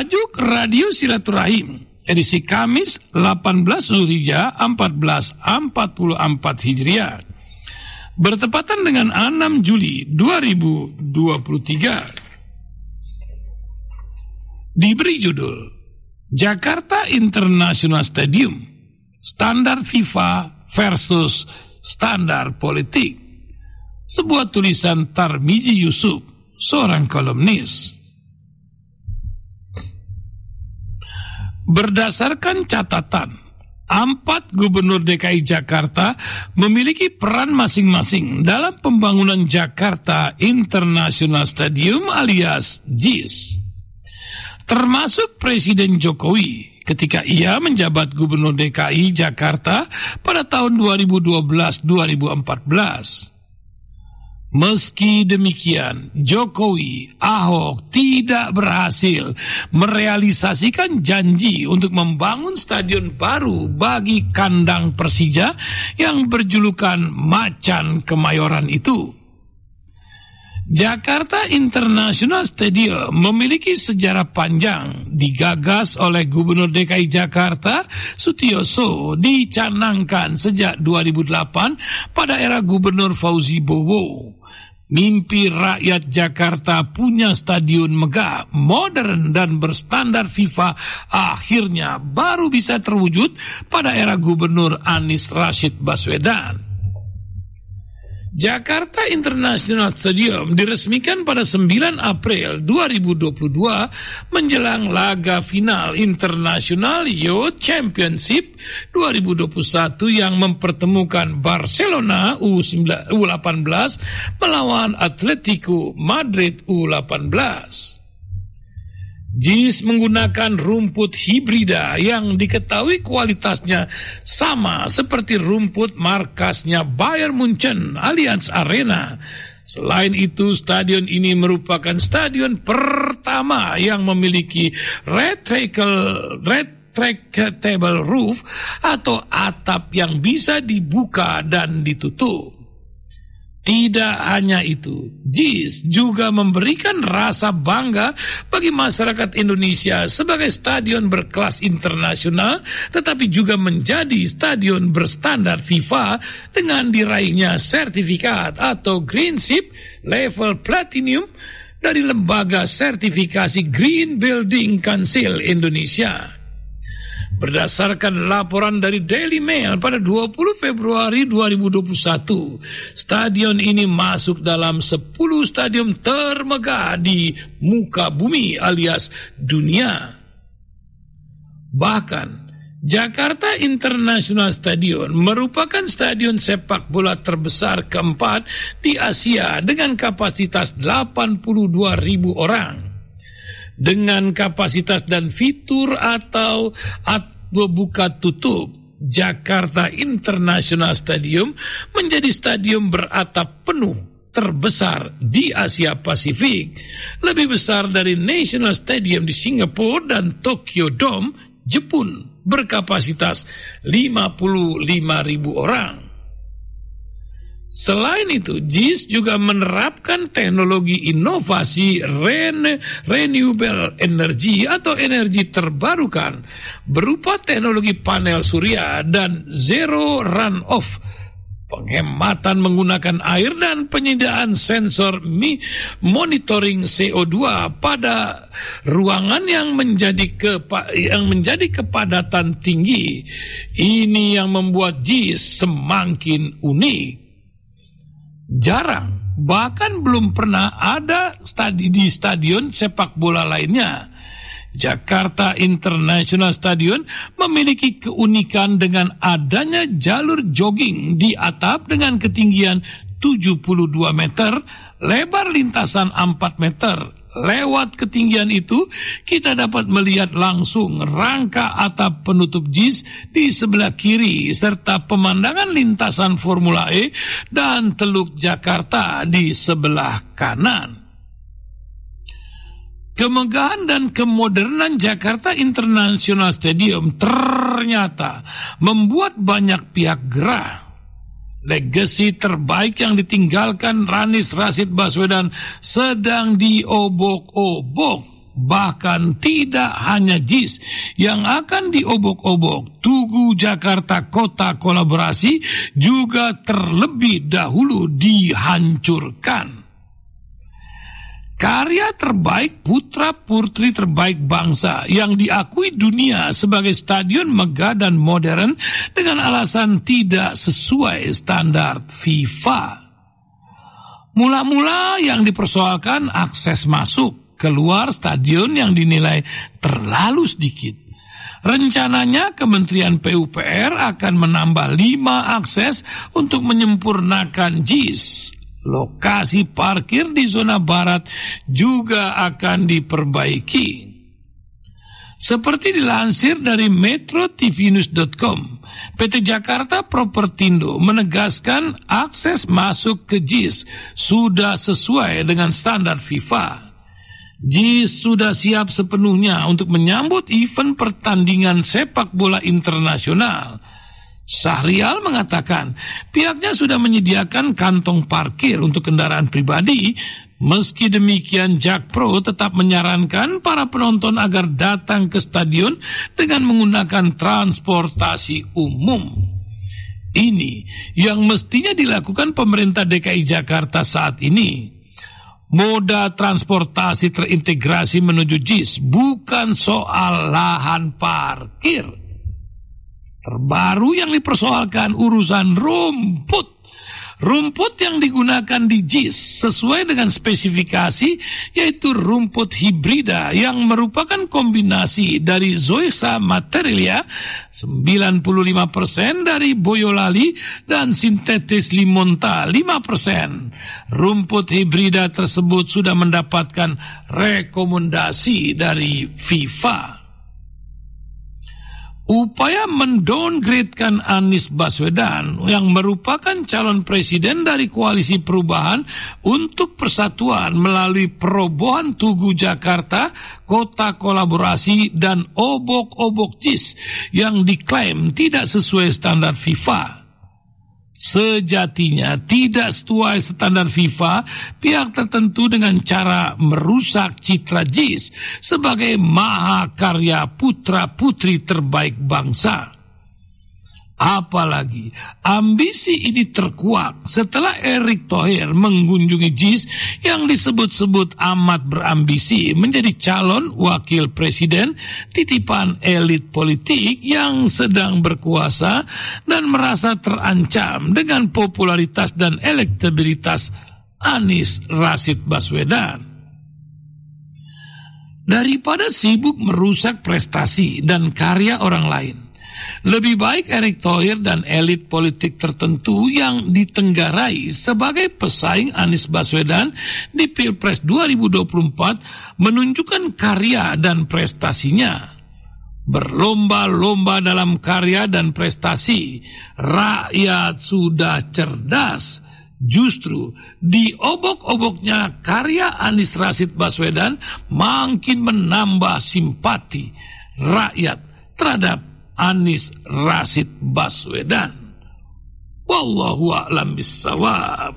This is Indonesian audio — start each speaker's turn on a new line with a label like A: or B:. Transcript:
A: Tajuk Radio Silaturahim edisi Kamis 18 Zulhijjah 1444 Hijriah. Bertepatan dengan 6 Juli 2023 diberi judul Jakarta International Stadium Standar FIFA versus Standar Politik. Sebuah tulisan Tarmizi Yusuf seorang kolumnis Berdasarkan catatan, empat gubernur DKI Jakarta memiliki peran masing-masing dalam pembangunan Jakarta International Stadium alias JIS. Termasuk Presiden Jokowi ketika ia menjabat gubernur DKI Jakarta pada tahun 2012-2014. Meski demikian, Jokowi, Ahok tidak berhasil merealisasikan janji untuk membangun stadion baru bagi kandang Persija yang berjulukan Macan Kemayoran itu. Jakarta International Stadium memiliki sejarah panjang digagas oleh Gubernur DKI Jakarta Sutioso dicanangkan sejak 2008 pada era Gubernur Fauzi Bowo. Mimpi rakyat Jakarta punya stadion megah, modern dan berstandar FIFA akhirnya baru bisa terwujud pada era Gubernur Anies Rashid Baswedan. Jakarta International Stadium diresmikan pada 9 April 2022 menjelang laga final International Youth Championship 2021 yang mempertemukan Barcelona U18 melawan Atletico Madrid U18. JIS menggunakan rumput hibrida yang diketahui kualitasnya sama seperti rumput markasnya Bayern Munchen Allianz Arena. Selain itu, stadion ini merupakan stadion pertama yang memiliki retractable, retractable roof atau atap yang bisa dibuka dan ditutup. Tidak hanya itu, JIS juga memberikan rasa bangga bagi masyarakat Indonesia sebagai stadion berkelas internasional, tetapi juga menjadi stadion berstandar FIFA dengan diraihnya sertifikat atau Green Ship level Platinum dari lembaga sertifikasi Green Building Council Indonesia. Berdasarkan laporan dari Daily Mail pada 20 Februari 2021, stadion ini masuk dalam 10 stadion termegah di muka bumi alias dunia. Bahkan, Jakarta International Stadium merupakan stadion sepak bola terbesar keempat di Asia dengan kapasitas 82 ribu orang dengan kapasitas dan fitur atau atau buka tutup. Jakarta International Stadium menjadi stadium beratap penuh terbesar di Asia Pasifik, lebih besar dari National Stadium di Singapura dan Tokyo Dome, Jepun, berkapasitas 55 ribu orang. Selain itu, JIS juga menerapkan teknologi inovasi rene, renewable energy atau energi terbarukan berupa teknologi panel surya dan zero runoff, penghematan menggunakan air dan penyediaan sensor monitoring CO2 pada ruangan yang menjadi kepa, yang menjadi kepadatan tinggi. Ini yang membuat JIS semakin unik jarang bahkan belum pernah ada stadi di stadion sepak bola lainnya. Jakarta International Stadium memiliki keunikan dengan adanya jalur jogging di atap dengan ketinggian 72 meter, lebar lintasan 4 meter, Lewat ketinggian itu, kita dapat melihat langsung rangka atap penutup JIS di sebelah kiri, serta pemandangan lintasan Formula E dan Teluk Jakarta di sebelah kanan. Kemegahan dan kemodernan Jakarta International Stadium ternyata membuat banyak pihak gerah Legasi terbaik yang ditinggalkan Ranis Rasid Baswedan sedang diobok-obok Bahkan tidak hanya JIS yang akan diobok-obok, Tugu Jakarta Kota Kolaborasi juga terlebih dahulu dihancurkan. Karya terbaik putra putri terbaik bangsa yang diakui dunia sebagai stadion megah dan modern dengan alasan tidak sesuai standar FIFA. Mula-mula yang dipersoalkan akses masuk keluar stadion yang dinilai terlalu sedikit. Rencananya Kementerian PUPR akan menambah lima akses untuk menyempurnakan JIS lokasi parkir di zona barat juga akan diperbaiki. Seperti dilansir dari metrotvnews.com, PT Jakarta Propertindo menegaskan akses masuk ke JIS sudah sesuai dengan standar FIFA. JIS sudah siap sepenuhnya untuk menyambut event pertandingan sepak bola internasional Sahrial mengatakan pihaknya sudah menyediakan kantong parkir untuk kendaraan pribadi. Meski demikian, Jakpro tetap menyarankan para penonton agar datang ke stadion dengan menggunakan transportasi umum. Ini yang mestinya dilakukan pemerintah DKI Jakarta saat ini. Moda transportasi terintegrasi menuju JIS bukan soal lahan parkir Terbaru yang dipersoalkan urusan rumput. Rumput yang digunakan di JIS sesuai dengan spesifikasi yaitu rumput hibrida yang merupakan kombinasi dari Zoysa materialia 95% dari boyolali dan sintetis limonta 5%. Rumput hibrida tersebut sudah mendapatkan rekomendasi dari FIFA upaya mendowngradekan Anies Baswedan yang merupakan calon presiden dari koalisi perubahan untuk persatuan melalui perobohan Tugu Jakarta, kota kolaborasi dan obok-obok JIS yang diklaim tidak sesuai standar FIFA sejatinya tidak sesuai standar FIFA pihak tertentu dengan cara merusak citra JIS sebagai mahakarya putra-putri terbaik bangsa. Apalagi ambisi ini terkuak setelah Erick Thohir mengunjungi JIS yang disebut-sebut amat berambisi menjadi calon wakil presiden titipan elit politik yang sedang berkuasa dan merasa terancam dengan popularitas dan elektabilitas Anies Rashid Baswedan. Daripada sibuk merusak prestasi dan karya orang lain, lebih baik Erick Thohir dan elit politik tertentu yang ditenggarai sebagai pesaing Anies Baswedan di Pilpres 2024 menunjukkan karya dan prestasinya. Berlomba-lomba dalam karya dan prestasi, rakyat sudah cerdas. Justru di obok-oboknya karya Anies Rashid Baswedan makin menambah simpati rakyat terhadap Anies Rasid Baswedan. Wallahu a'lam bissawab.